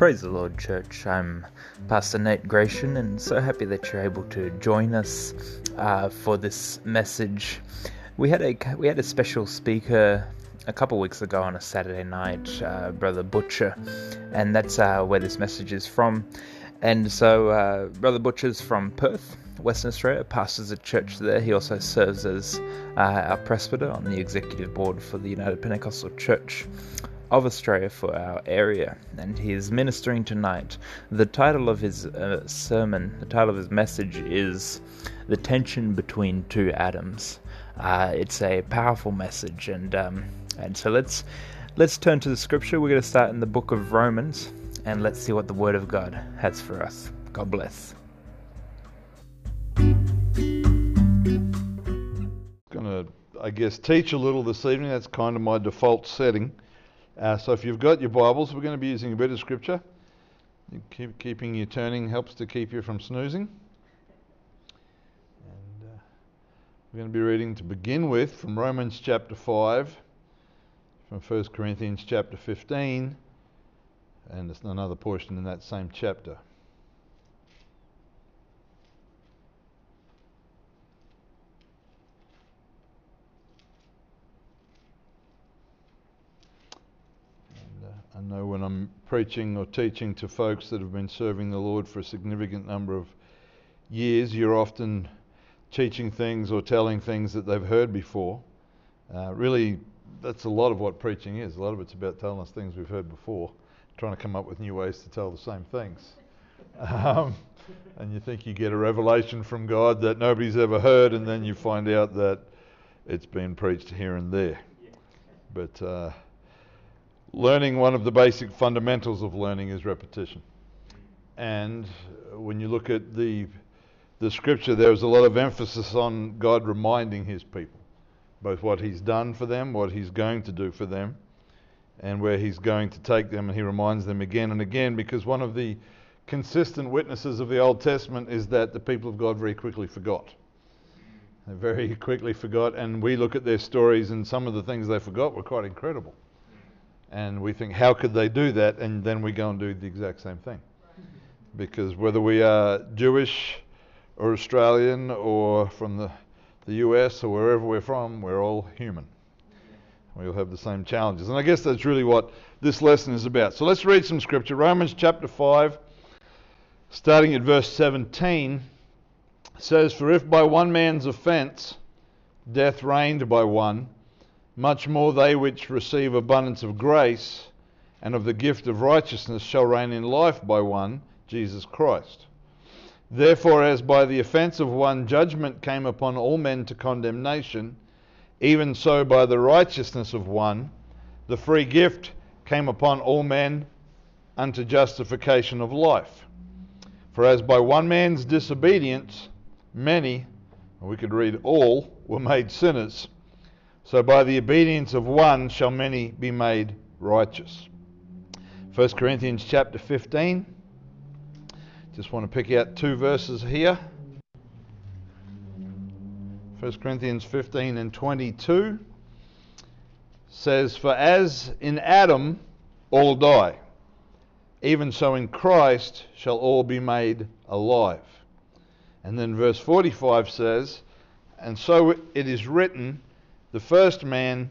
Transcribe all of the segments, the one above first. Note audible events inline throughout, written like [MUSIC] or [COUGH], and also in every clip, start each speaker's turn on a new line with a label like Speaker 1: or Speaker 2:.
Speaker 1: Praise the Lord, church. I'm Pastor Nate Gratian, and so happy that you're able to join us uh, for this message. We had a we had a special speaker a couple weeks ago on a Saturday night, uh, Brother Butcher, and that's uh, where this message is from. And so, uh, Brother Butcher's from Perth, Western Australia, pastors a church there. He also serves as uh, our presbyter on the executive board for the United Pentecostal Church of Australia for our area, and he is ministering tonight. The title of his uh, sermon, the title of his message is The Tension Between Two Adams. Uh, it's a powerful message, and, um, and so let's, let's turn to the scripture. We're going to start in the book of Romans, and let's see what the Word of God has for us. God bless.
Speaker 2: Going to, I guess, teach a little this evening. That's kind of my default setting. Uh, so if you've got your Bibles, we're going to be using a bit of scripture. Keep, keeping you turning helps to keep you from snoozing. And uh, we're going to be reading to begin with from Romans chapter 5, from 1 Corinthians chapter 15, and another portion in that same chapter. I know when I'm preaching or teaching to folks that have been serving the Lord for a significant number of years, you're often teaching things or telling things that they've heard before. Uh, really, that's a lot of what preaching is. A lot of it's about telling us things we've heard before, trying to come up with new ways to tell the same things. [LAUGHS] Um, and you think you get a revelation from God that nobody's ever heard, and then you find out that it's been preached here and there. But uh, learning one of the basic fundamentals of learning is repetition. And when you look at the the scripture, there's a lot of emphasis on God reminding His people, both what He's done for them, what He's going to do for them, and where He's going to take them. And He reminds them again and again because one of the consistent witnesses of the Old Testament is that the people of God very quickly forgot. They very quickly forgot, and we look at their stories, and some of the things they forgot were quite incredible and we think, how could they do that? And then we go and do the exact same thing. Because whether we are Jewish or Australian or from the, the US or wherever we're from, we're all human. We all have the same challenges. And I guess that's really what this lesson is about. So let's read some scripture. Romans chapter 5, starting at verse 17, says, For if by one man's offence death reigned by one, much more they which receive abundance of grace and of the gift of righteousness shall reign in life by one, Jesus Christ. Therefore, as by the offence of one judgment came upon all men to condemnation, even so by the righteousness of one the free gift came upon all men unto justification of life. For as by one man's disobedience many, we could read all, were made sinners, so by the obedience of one shall many be made righteous. 1 Corinthians chapter 15. Just want to pick out two verses here. 1 Corinthians 15 and 22 says, For as in Adam all die, even so in Christ shall all be made alive. And then verse 45 says, And so it is written, the first man,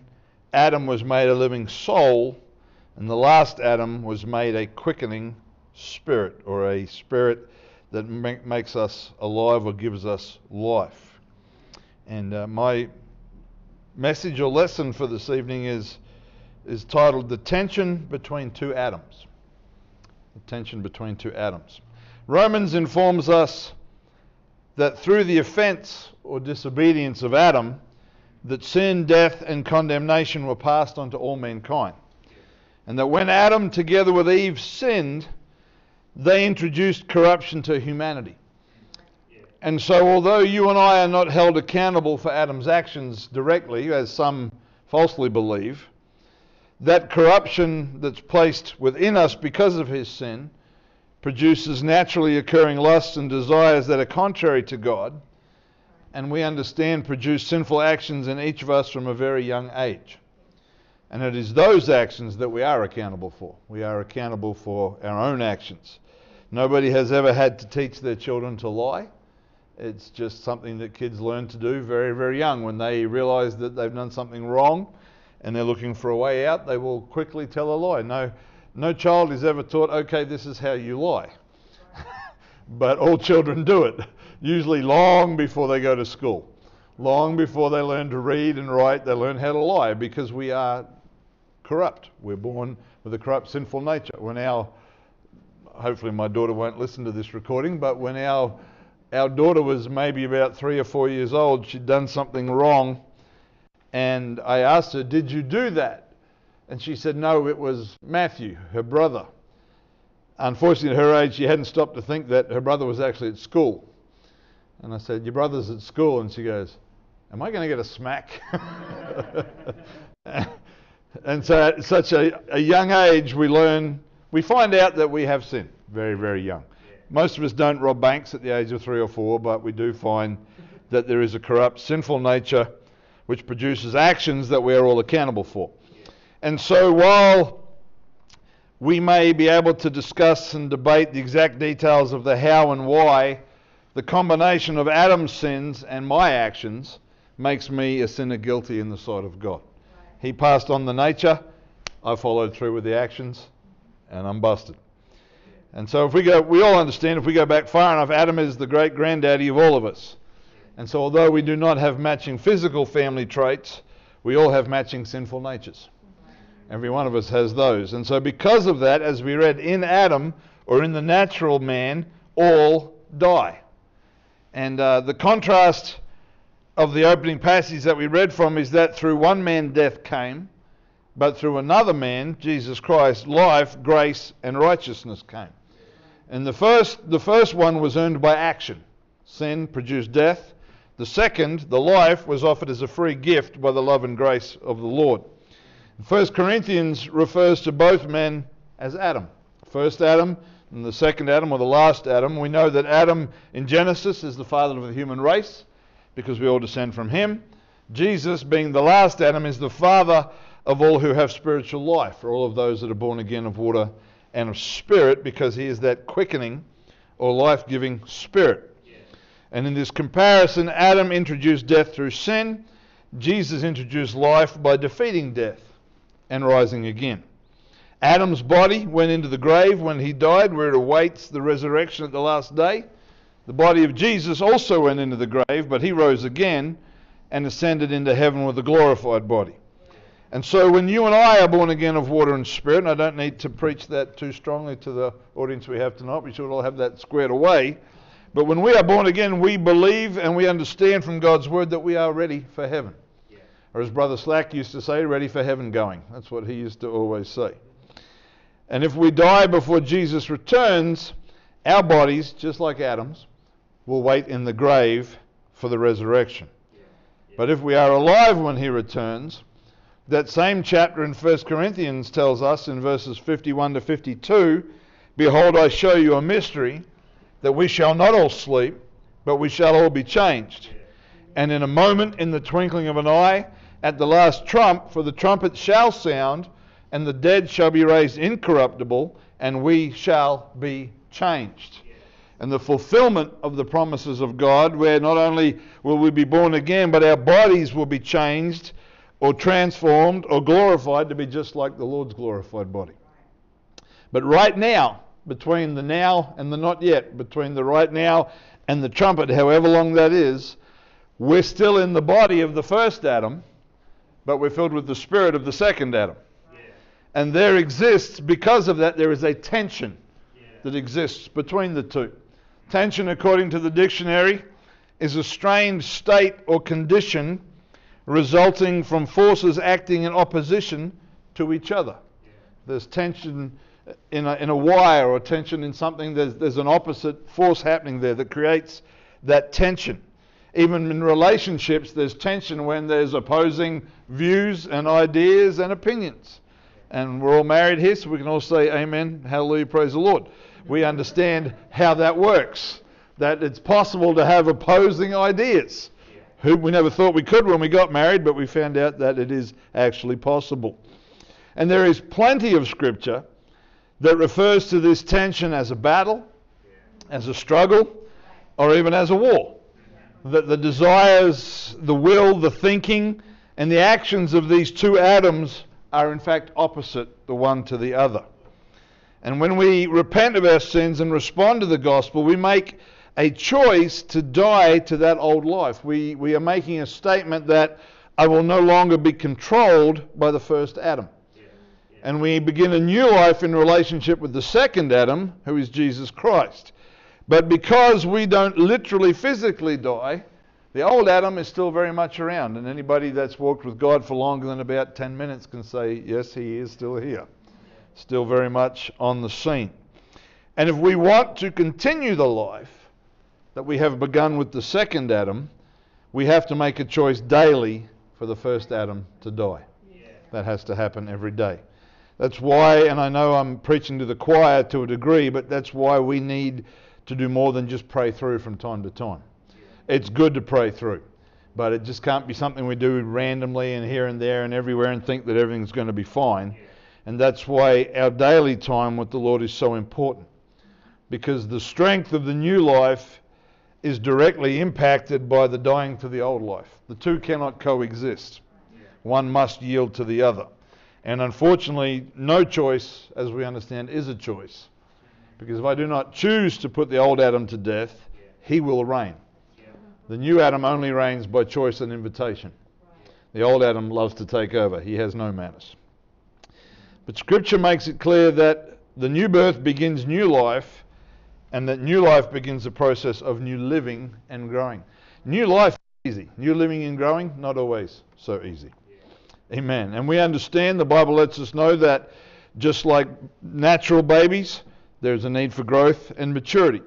Speaker 2: Adam, was made a living soul, and the last Adam was made a quickening spirit, or a spirit that makes us alive or gives us life. And uh, my message or lesson for this evening is, is titled The Tension Between Two Adams. The tension between two Adams. Romans informs us that through the offense or disobedience of Adam, that sin, death, and condemnation were passed on to all mankind. And that when Adam, together with Eve, sinned, they introduced corruption to humanity. And so, although you and I are not held accountable for Adam's actions directly, as some falsely believe, that corruption that's placed within us because of his sin produces naturally occurring lusts and desires that are contrary to God and we understand produce sinful actions in each of us from a very young age. And it is those actions that we are accountable for. We are accountable for our own actions. Nobody has ever had to teach their children to lie. It's just something that kids learn to do very, very young. When they realize that they've done something wrong and they're looking for a way out, they will quickly tell a lie. No, no child is ever taught, okay, this is how you lie. [LAUGHS] but all children do it, usually long before they go to school. Long before they learn to read and write, they learn how to lie because we are corrupt. We're born with a corrupt, sinful nature. When our, hopefully my daughter won't listen to this recording, but when our our daughter was maybe about three or four years old. She'd done something wrong. And I asked her, Did you do that? And she said, No, it was Matthew, her brother. Unfortunately, at her age, she hadn't stopped to think that her brother was actually at school. And I said, Your brother's at school. And she goes, Am I going to get a smack? [LAUGHS] and so at such a, a young age, we learn, we find out that we have sin very, very young. Most of us don't rob banks at the age of three or four, but we do find that there is a corrupt, sinful nature which produces actions that we are all accountable for. And so while we may be able to discuss and debate the exact details of the how and why, the combination of Adam's sins and my actions makes me a sinner guilty in the sight of God. He passed on the nature, I followed through with the actions, and I'm busted. And so if we go, we all understand if we go back far enough, Adam is the great granddaddy of all of us. And so although we do not have matching physical family traits, we all have matching sinful natures. Every one of us has those. And so because of that, as we read in Adam, or in the natural man, all die. And uh, the contrast of the opening passage that we read from is that through one man death came, but through another man, Jesus Christ, life, grace, and righteousness came. And the first, the first one was earned by action. Sin produced death. The second, the life, was offered as a free gift by the love and grace of the Lord. First Corinthians refers to both men as Adam. First Adam and the second Adam, or the last Adam. We know that Adam in Genesis is the father of the human race because we all descend from him. Jesus, being the last Adam, is the father of all who have spiritual life, for all of those that are born again of water and of spirit because he is that quickening or life giving spirit. And in this comparison, Adam introduced death through sin, Jesus introduced life by defeating death and rising again. Adam's body went into the grave when he died, where it awaits the resurrection at the last day. The body of Jesus also went into the grave, but he rose again and ascended into heaven with a glorified body. And so when you and I are born again of water and spirit, and I don't need to preach that too strongly to the audience we have tonight, we should all have that squared away. But when we are born again, we believe and we understand from God's word that we are ready for heaven. Yeah. Or as Brother Slack used to say, ready for heaven going. That's what he used to always say. And if we die before Jesus returns, our bodies, just like Adam's, will wait in the grave for the resurrection. Yeah. Yeah. But if we are alive when he returns, that same chapter in 1 Corinthians tells us in verses 51 to 52 Behold, I show you a mystery, that we shall not all sleep, but we shall all be changed. And in a moment, in the twinkling of an eye, at the last trump, for the trumpet shall sound, and the dead shall be raised incorruptible, and we shall be changed. And the fulfillment of the promises of God, where not only will we be born again, but our bodies will be changed or transformed or glorified to be just like the Lord's glorified body. But right now, between the now and the not yet, between the right now and the trumpet, however long that is, we're still in the body of the first Adam, but we're filled with the spirit of the second Adam. And there exists, because of that, there is a tension that exists between the two. Tension, according to the dictionary, is a strained state or condition resulting from forces acting in opposition to each other. There's tension in a, in a wire or tension in something, there's, there's an opposite force happening there that creates that tension. Even in relationships, there's tension when there's opposing views and ideas and opinions. And we're all married here, so we can all say amen, hallelujah, praise the Lord. We understand how that works, that it's possible to have opposing ideas who we never thought we could when we got married, but we found out that it is actually possible. And there is plenty of scripture that refers to this tension as a battle, as a struggle, or even as a war. That the desires, the will, the thinking, and the actions of these two Adams are in fact opposite the one to the other. And when we repent of our sins and respond to the gospel, we make a choice to die to that old life. We, we are making a statement that I will no longer be controlled by the first Adam. And we begin a new life in relationship with the second Adam, who is Jesus Christ. But because we don't literally physically die, the old Adam is still very much around. And anybody that's walked with God for longer than about 10 minutes can say, yes, he is still here. Still very much on the scene. And if we want to continue the life that we have begun with the second Adam, we have to make a choice daily for the first Adam to die. Yeah. That has to happen every day. That's why, and I know I'm preaching to the choir to a degree, but that's why we need to do more than just pray through from time to time. It's good to pray through, but it just can't be something we do randomly and here and there and everywhere and think that everything's going to be fine. And that's why our daily time with the Lord is so important. Because the strength of the new life is directly impacted by the dying to the old life. The two cannot coexist, one must yield to the other. And unfortunately, no choice, as we understand, is a choice. Because if I do not choose to put the old Adam to death, he will reign. The new Adam only reigns by choice and invitation. The old Adam loves to take over, he has no manners. But Scripture makes it clear that the new birth begins new life, and that new life begins the process of new living and growing. New life is easy. New living and growing, not always so easy. Amen. And we understand the Bible lets us know that just like natural babies, there's a need for growth and maturity.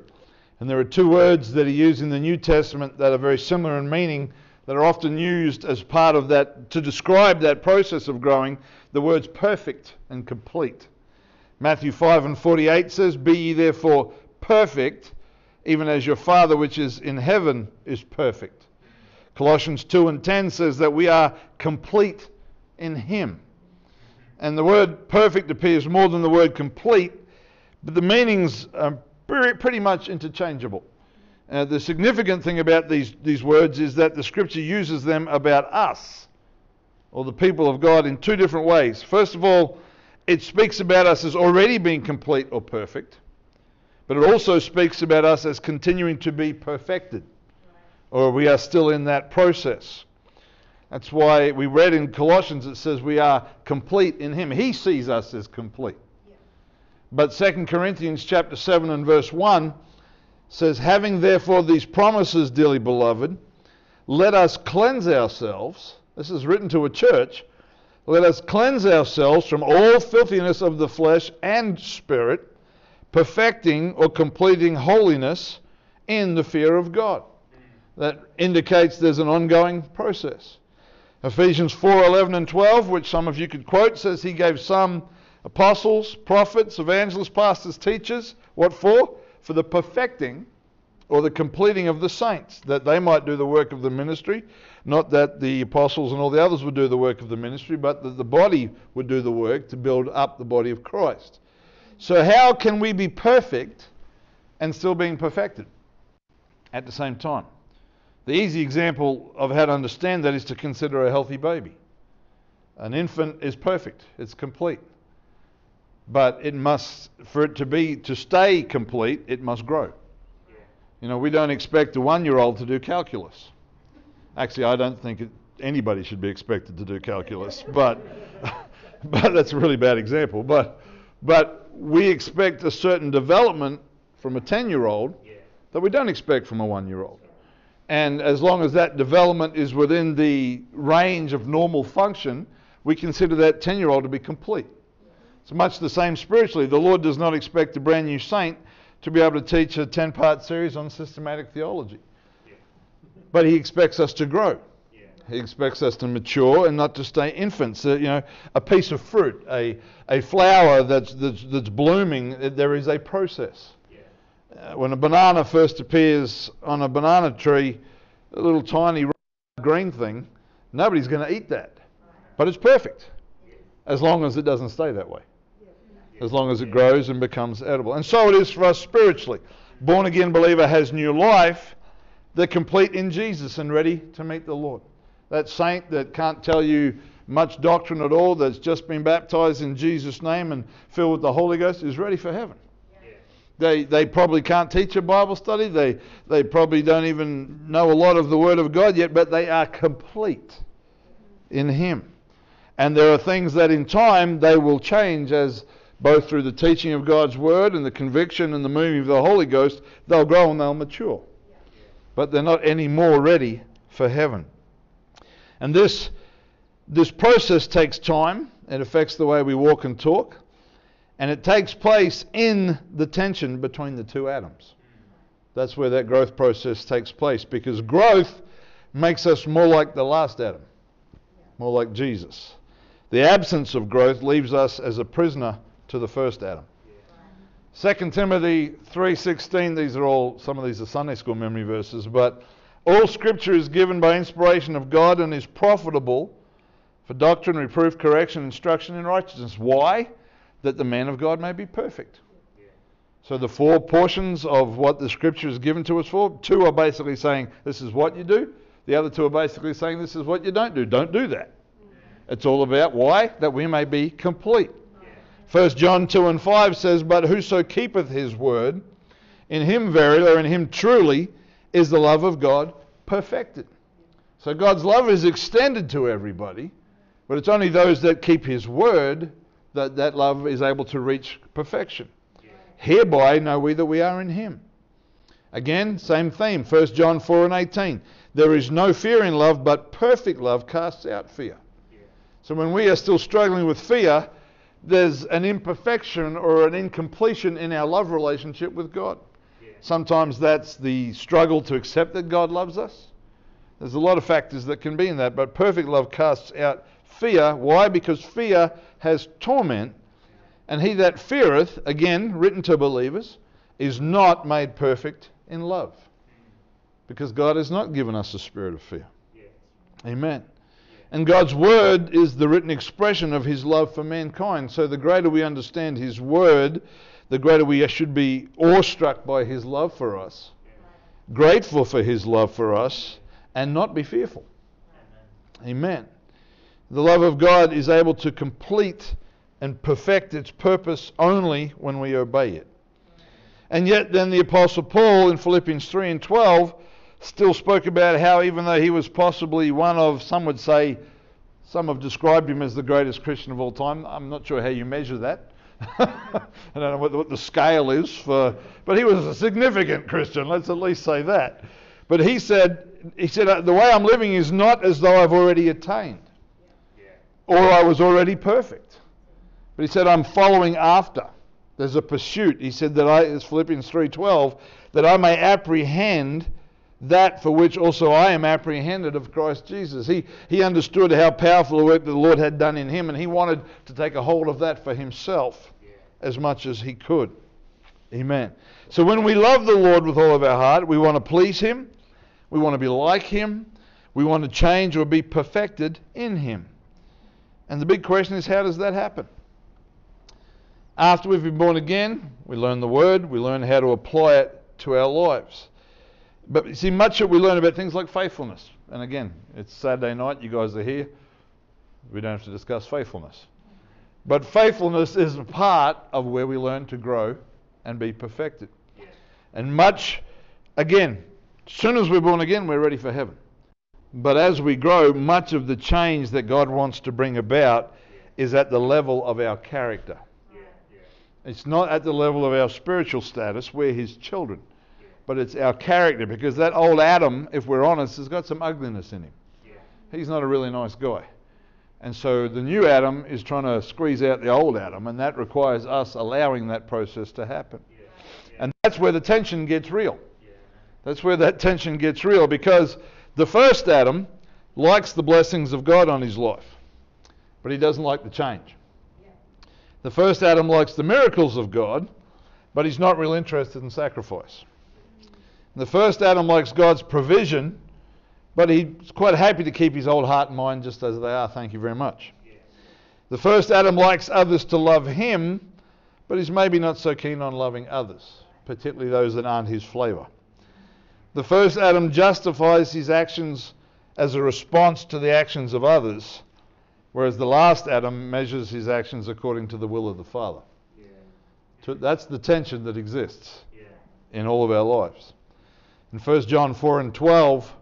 Speaker 2: And there are two words that are used in the New Testament that are very similar in meaning that are often used as part of that to describe that process of growing. The words perfect and complete. Matthew 5 and 48 says, Be ye therefore perfect, even as your Father which is in heaven is perfect. Colossians 2 and 10 says that we are complete in Him. And the word perfect appears more than the word complete, but the meanings are pretty much interchangeable. Uh, the significant thing about these, these words is that the scripture uses them about us, or the people of God, in two different ways. First of all, it speaks about us as already being complete or perfect, but it also speaks about us as continuing to be perfected, or we are still in that process. That's why we read in Colossians it says we are complete in him. He sees us as complete. But 2 Corinthians chapter 7 and verse 1 says, Having therefore these promises, dearly beloved, let us cleanse ourselves. This is written to a church. Let us cleanse ourselves from all filthiness of the flesh and spirit, perfecting or completing holiness in the fear of God. That indicates there's an ongoing process. Ephesians 4 11 and 12, which some of you could quote, says he gave some apostles, prophets, evangelists, pastors, teachers. What for? For the perfecting or the completing of the saints, that they might do the work of the ministry. Not that the apostles and all the others would do the work of the ministry, but that the body would do the work to build up the body of Christ. So, how can we be perfect and still being perfected at the same time? The easy example of how to understand that is to consider a healthy baby. An infant is perfect, it's complete. But it must, for it to be, to stay complete, it must grow. You know, we don't expect a one year old to do calculus. Actually, I don't think it, anybody should be expected to do calculus, [LAUGHS] but, but that's a really bad example. But, but we expect a certain development from a 10 year old that we don't expect from a one year old. And as long as that development is within the range of normal function, we consider that 10 year old to be complete. It's much the same spiritually. The Lord does not expect a brand new saint to be able to teach a 10 part series on systematic theology. But He expects us to grow. He expects us to mature and not to stay infants. Uh, you know, a piece of fruit, a, a flower that's, that's, that's blooming, there is a process. Uh, when a banana first appears on a banana tree, a little tiny green thing, nobody's going to eat that. But it's perfect. as long as it doesn't stay that way. As long as it grows and becomes edible. And so it is for us spiritually. Born again believer has new life. They're complete in Jesus and ready to meet the Lord. That saint that can't tell you much doctrine at all, that's just been baptized in Jesus' name and filled with the Holy Ghost, is ready for heaven. They, they probably can't teach a Bible study. They, they probably don't even know a lot of the Word of God yet, but they are complete in Him. And there are things that in time they will change as both through the teaching of God's Word and the conviction and the moving of the Holy Ghost, they'll grow and they'll mature. But they're not any more ready for heaven. And this, this process takes time. It affects the way we walk and talk. And it takes place in the tension between the two Adams. That's where that growth process takes place because growth makes us more like the last Adam, more like Jesus. The absence of growth leaves us as a prisoner to the first Adam. 2 Timothy 3:16 these are all some of these are Sunday school memory verses but all scripture is given by inspiration of God and is profitable for doctrine reproof correction instruction in righteousness why that the man of God may be perfect. So the four portions of what the scripture is given to us for, two are basically saying this is what you do. The other two are basically saying this is what you don't do. Don't do that. It's all about why? That we may be complete. 1 John 2 and 5 says, But whoso keepeth his word, in him verily, or in him truly, is the love of God perfected. So God's love is extended to everybody, but it's only those that keep his word that that love is able to reach perfection. Hereby know we that we are in him. Again, same theme, 1 John 4 and 18. There is no fear in love, but perfect love casts out fear. So when we are still struggling with fear, there's an imperfection or an incompletion in our love relationship with God. Sometimes that's the struggle to accept that God loves us. There's a lot of factors that can be in that, but perfect love casts out fear. Why? Because fear has torment, and he that feareth, again, written to believers, is not made perfect in love. Because God has not given us a spirit of fear. Amen. And God's word is the written expression of his love for mankind. So the greater we understand his word, the greater we should be awestruck by his love for us, grateful for his love for us, and not be fearful. Amen. The love of God is able to complete and perfect its purpose only when we obey it. And yet, then the Apostle Paul in Philippians 3 and 12 still spoke about how, even though he was possibly one of, some would say, some have described him as the greatest Christian of all time. I'm not sure how you measure that. [LAUGHS] I don't know what the, what the scale is for, but he was a significant Christian. Let's at least say that. But he said, he said, uh, the way I'm living is not as though I've already attained or I was already perfect. But he said, I'm following after. There's a pursuit. He said that I, it's Philippians 3.12, that I may apprehend that for which also I am apprehended of Christ Jesus. He, he understood how powerful the work that the Lord had done in him, and he wanted to take a hold of that for himself as much as he could. Amen. So when we love the Lord with all of our heart, we want to please him, we want to be like him, we want to change or be perfected in him. And the big question is how does that happen? After we've been born again, we learn the word, we learn how to apply it to our lives. But you see, much that we learn about things like faithfulness. And again, it's Saturday night, you guys are here. We don't have to discuss faithfulness. But faithfulness is a part of where we learn to grow and be perfected. And much, again, as soon as we're born again, we're ready for heaven. But as we grow, much of the change that God wants to bring about is at the level of our character. It's not at the level of our spiritual status. We're His children. But it's our character because that old Adam, if we're honest, has got some ugliness in him. He's not a really nice guy. And so the new Adam is trying to squeeze out the old Adam, and that requires us allowing that process to happen. And that's where the tension gets real. That's where that tension gets real because the first Adam likes the blessings of God on his life, but he doesn't like the change. The first Adam likes the miracles of God, but he's not real interested in sacrifice. The first Adam likes God's provision, but he's quite happy to keep his old heart and mind just as they are. Thank you very much. The first Adam likes others to love him, but he's maybe not so keen on loving others, particularly those that aren't his flavour. The first Adam justifies his actions as a response to the actions of others, whereas the last Adam measures his actions according to the will of the Father. Yeah. That's the tension that exists yeah. in all of our lives. In 1 John 4 and 12,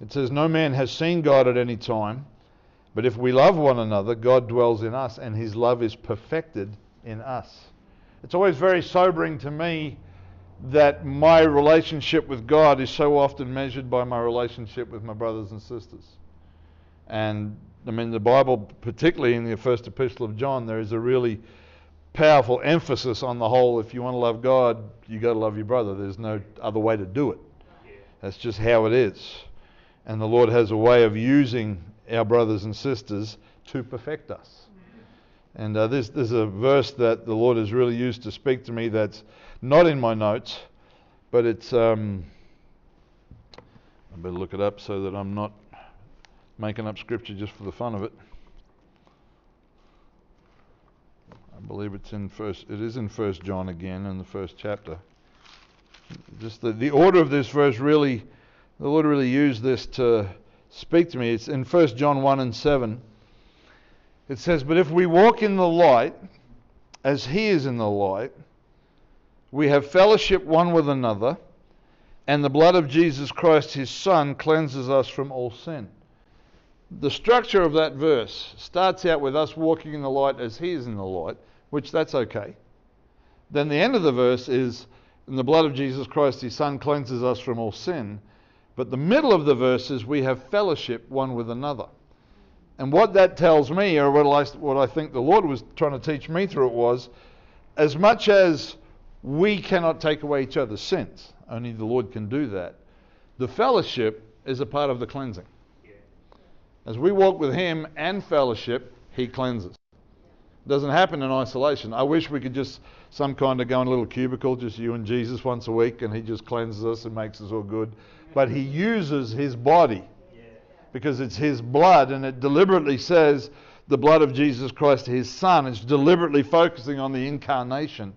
Speaker 2: it says, No man has seen God at any time, but if we love one another, God dwells in us, and his love is perfected in us. It's always very sobering to me that my relationship with God is so often measured by my relationship with my brothers and sisters. And I mean, the Bible, particularly in the first epistle of John, there is a really powerful emphasis on the whole if you want to love God, you've got to love your brother. There's no other way to do it. That's just how it is. And the Lord has a way of using our brothers and sisters to perfect us. And uh, there's, there's a verse that the Lord has really used to speak to me that's not in my notes, but it's. Um, I better look it up so that I'm not making up scripture just for the fun of it. I believe it's in first. It is in First John again in the first chapter. Just the, the order of this verse really, the Lord really used this to speak to me. It's in First John one and seven. It says, "But if we walk in the light, as He is in the light." We have fellowship one with another, and the blood of Jesus Christ, his Son, cleanses us from all sin. The structure of that verse starts out with us walking in the light as he is in the light, which that's okay. Then the end of the verse is, and the blood of Jesus Christ, his Son, cleanses us from all sin. But the middle of the verse is, we have fellowship one with another. And what that tells me, or what I, what I think the Lord was trying to teach me through it, was as much as we cannot take away each other's sins. Only the Lord can do that. The fellowship is a part of the cleansing. As we walk with Him and fellowship, He cleanses. It doesn't happen in isolation. I wish we could just some kind of go in a little cubicle, just you and Jesus once a week, and He just cleanses us and makes us all good. But He uses His body because it's His blood, and it deliberately says the blood of Jesus Christ, His Son. It's deliberately focusing on the incarnation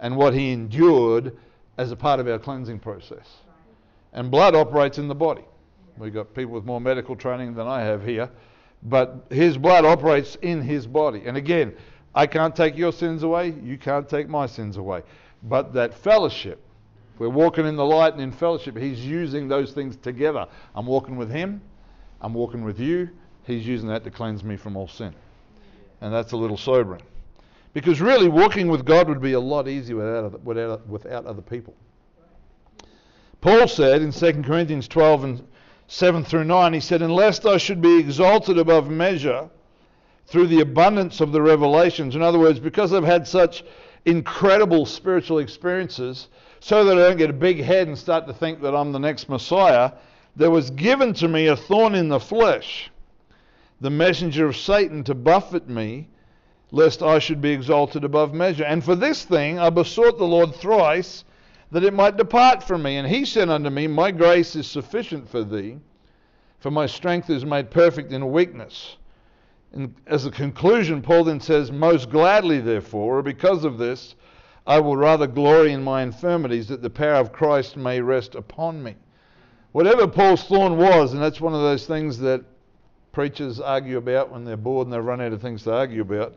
Speaker 2: and what he endured as a part of our cleansing process. And blood operates in the body. We've got people with more medical training than I have here, but his blood operates in his body. And again, I can't take your sins away, you can't take my sins away. But that fellowship, we're walking in the light and in fellowship, he's using those things together. I'm walking with him, I'm walking with you, he's using that to cleanse me from all sin. And that's a little sobering. Because really, walking with God would be a lot easier without, without, without other people. Paul said in 2 Corinthians 12 and 7 through 9, he said, Unless I should be exalted above measure through the abundance of the revelations, in other words, because I've had such incredible spiritual experiences, so that I don't get a big head and start to think that I'm the next Messiah, there was given to me a thorn in the flesh, the messenger of Satan to buffet me lest I should be exalted above measure. And for this thing I besought the Lord thrice, that it might depart from me. And he said unto me, My grace is sufficient for thee, for my strength is made perfect in weakness. And as a conclusion, Paul then says, Most gladly, therefore, or because of this, I will rather glory in my infirmities, that the power of Christ may rest upon me. Whatever Paul's thorn was, and that's one of those things that preachers argue about when they're bored and they run out of things to argue about.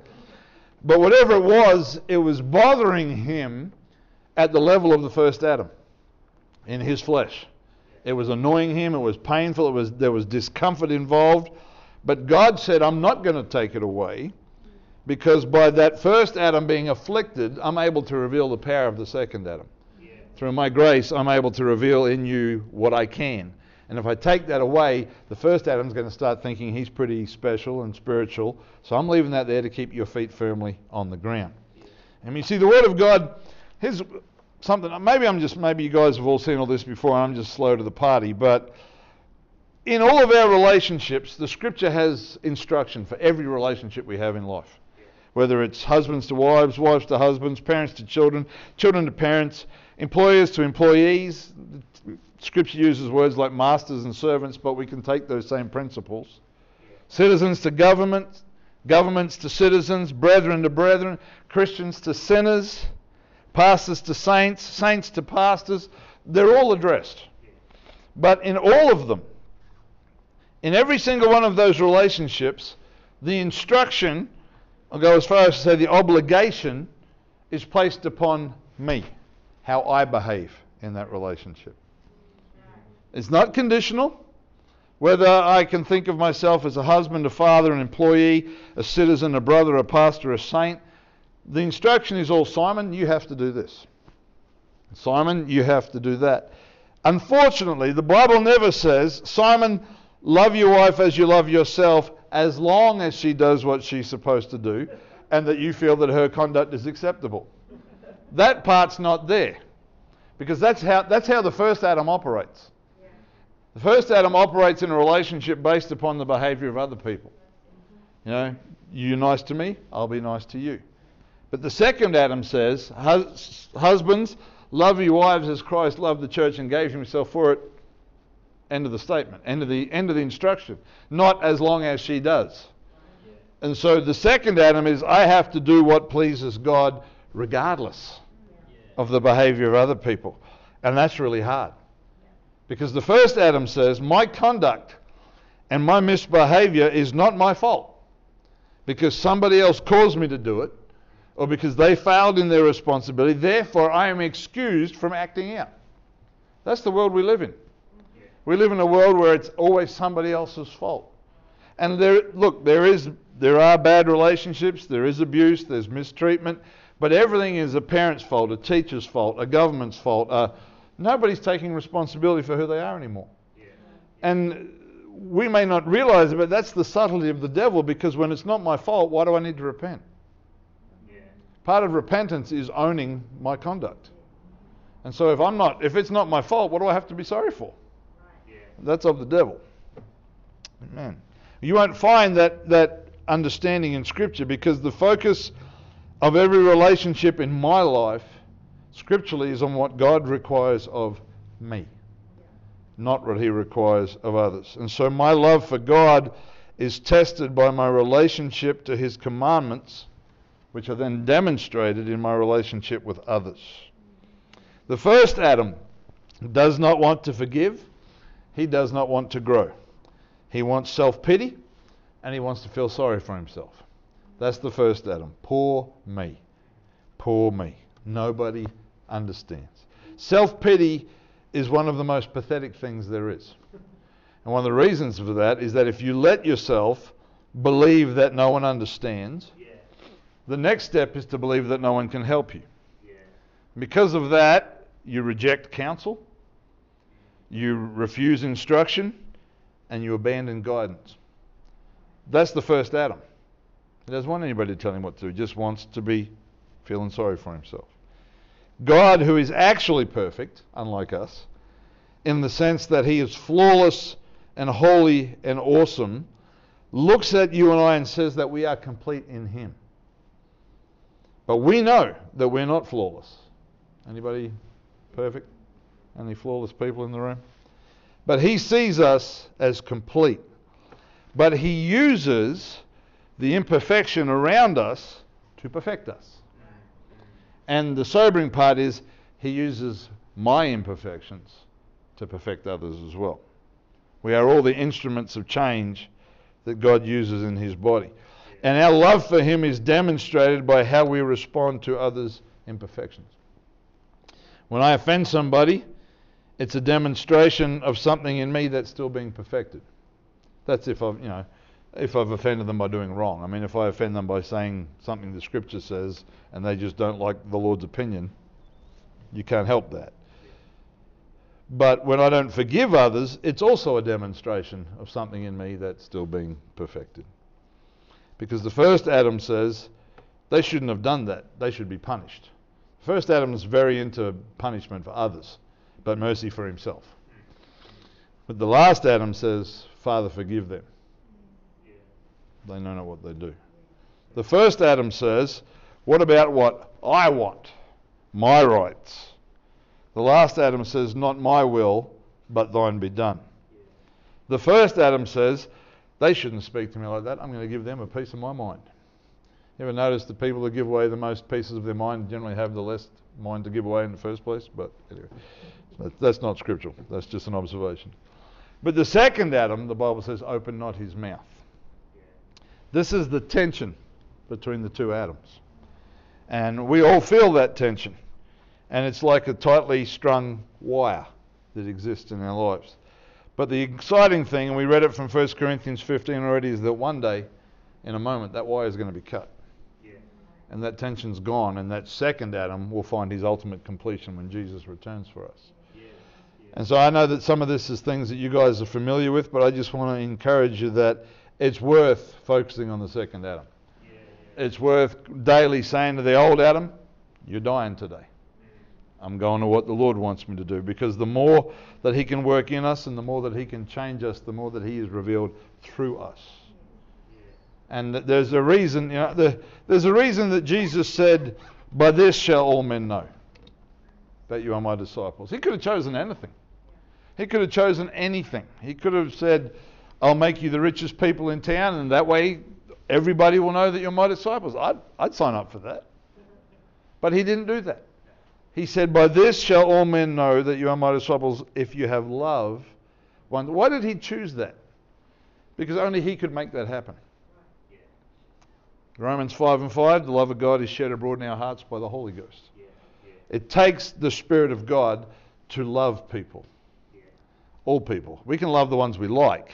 Speaker 2: But whatever it was, it was bothering him at the level of the first Adam in his flesh. It was annoying him, it was painful, it was, there was discomfort involved. But God said, I'm not going to take it away because by that first Adam being afflicted, I'm able to reveal the power of the second Adam. Yeah. Through my grace, I'm able to reveal in you what I can. And if I take that away, the first Adam's going to start thinking he's pretty special and spiritual. So I'm leaving that there to keep your feet firmly on the ground. And you see, the Word of God, here's something, maybe I'm just, maybe you guys have all seen all this before, I'm just slow to the party, but in all of our relationships, the Scripture has instruction for every relationship we have in life. Whether it's husbands to wives, wives to husbands, parents to children, children to parents, employers to employees, Scripture uses words like masters and servants, but we can take those same principles. Citizens to government, governments to citizens, brethren to brethren, Christians to sinners, pastors to saints, saints to pastors. They're all addressed. But in all of them, in every single one of those relationships, the instruction, I'll go as far as to say the obligation, is placed upon me, how I behave in that relationship. It's not conditional. Whether I can think of myself as a husband, a father, an employee, a citizen, a brother, a pastor, a saint, the instruction is all Simon, you have to do this. Simon, you have to do that. Unfortunately, the Bible never says, Simon, love your wife as you love yourself as long as she does what she's supposed to do and that you feel that her conduct is acceptable. That part's not there. Because that's how, that's how the first Adam operates. The first Adam operates in a relationship based upon the behavior of other people. You know, you're nice to me, I'll be nice to you. But the second Adam says, Husbands, love your wives as Christ loved the church and gave himself for it. End of the statement. End of the end of the instruction. Not as long as she does. And so the second Adam is I have to do what pleases God regardless of the behavior of other people. And that's really hard. Because the first Adam says, My conduct and my misbehavior is not my fault. Because somebody else caused me to do it, or because they failed in their responsibility, therefore I am excused from acting out. That's the world we live in. We live in a world where it's always somebody else's fault. And there, look, there is, there are bad relationships, there is abuse, there's mistreatment, but everything is a parent's fault, a teacher's fault, a government's fault. Uh, nobody's taking responsibility for who they are anymore. Yeah. And we may not realize it, but that's the subtlety of the devil because when it's not my fault, why do I need to repent? Yeah. Part of repentance is owning my conduct. And so if I'm not, if it's not my fault, what do I have to be sorry for? That's of the devil. Amen. You won't find that, that understanding in Scripture because the focus of every relationship in my life, scripturally, is on what God requires of me, not what He requires of others. And so my love for God is tested by my relationship to His commandments, which are then demonstrated in my relationship with others. The first Adam does not want to forgive he does not want to grow. He wants self pity and he wants to feel sorry for himself. That's the first Adam. Poor me. Poor me. Nobody understands. Self pity is one of the most pathetic things there is. And one of the reasons for that is that if you let yourself believe that no one understands, yeah. the next step is to believe that no one can help you. Yeah. Because of that, you reject counsel, you refuse instruction, and you abandon guidance. That's the first Adam. He doesn't want anybody to tell him what to do, he just wants to be feeling sorry for himself. God, who is actually perfect, unlike us, in the sense that he is flawless and holy and awesome, looks at you and I and says that we are complete in him. But we know that we're not flawless. Anybody perfect? Any flawless people in the room? But he sees us as complete. But he uses the imperfection around us to perfect us. And the sobering part is he uses my imperfections to perfect others as well. We are all the instruments of change that God uses in his body. And our love for him is demonstrated by how we respond to others' imperfections. When I offend somebody, it's a demonstration of something in me that's still being perfected. That's if I've, you know, if I've offended them by doing wrong. I mean, if I offend them by saying something the Scripture says and they just don't like the Lord's opinion, you can't help that. But when I don't forgive others, it's also a demonstration of something in me that's still being perfected. Because the first Adam says they shouldn't have done that, they should be punished. First Adam is very into punishment for others but mercy for himself. But the last Adam says, Father, forgive them. They know not what they do. The first Adam says, What about what I want? My rights. The last Adam says, Not my will, but thine be done. The first Adam says, they shouldn't speak to me like that. I'm going to give them a piece of my mind. You ever notice the people that give away the most pieces of their mind generally have the less mind to give away in the first place? But anyway, that's not scriptural. That's just an observation. But the second Adam, the Bible says, open not his mouth. This is the tension between the two Adams. And we all feel that tension. And it's like a tightly strung wire that exists in our lives. But the exciting thing, and we read it from 1 Corinthians 15 already, is that one day, in a moment, that wire is going to be cut. And that tension's gone, and that second Adam will find his ultimate completion when Jesus returns for us. And so I know that some of this is things that you guys are familiar with, but I just want to encourage you that it's worth focusing on the second Adam. It's worth daily saying to the old Adam, You're dying today. I'm going to what the Lord wants me to do because the more that He can work in us and the more that He can change us, the more that He is revealed through us. And there's a reason, you know, the, there's a reason that Jesus said, By this shall all men know that you are my disciples. He could have chosen anything. He could have chosen anything. He could have said, I'll make you the richest people in town, and that way everybody will know that you're my disciples. I'd, I'd sign up for that. But he didn't do that. He said, By this shall all men know that you are my disciples if you have love. Why did he choose that? Because only he could make that happen. Romans 5 and 5, the love of God is shed abroad in our hearts by the Holy Ghost. It takes the Spirit of God to love people. All people. We can love the ones we like,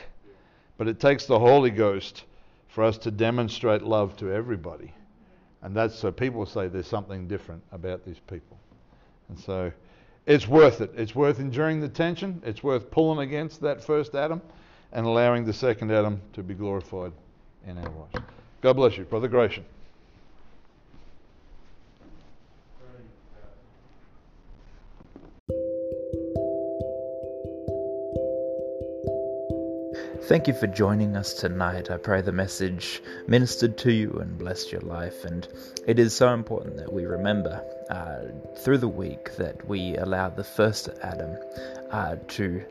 Speaker 2: but it takes the Holy Ghost for us to demonstrate love to everybody. And that's so people say there's something different about these people. And so it's worth it. It's worth enduring the tension. It's worth pulling against that first Adam and allowing the second Adam to be glorified in our lives. God bless you, Brother Gratian.
Speaker 1: Thank you for joining us tonight. I pray the message ministered to you and blessed your life. And it is so important that we remember uh, through the week that we allow the first Adam uh, to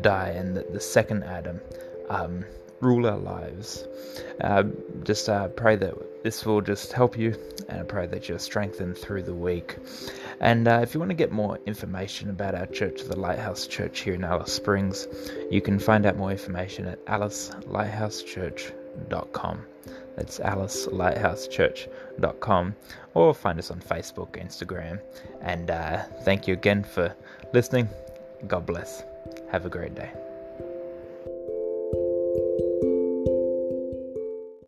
Speaker 1: die and that the second Adam um, rule our lives. Uh, just uh, pray that this will just help you, and I pray that you're strengthened through the week. And uh, if you want to get more information about our church, the Lighthouse Church here in Alice Springs, you can find out more information at alicelighthouseChurch.com. That's alicelighthouseChurch.com, or find us on Facebook, Instagram. And uh, thank you again for listening. God bless. Have a great day.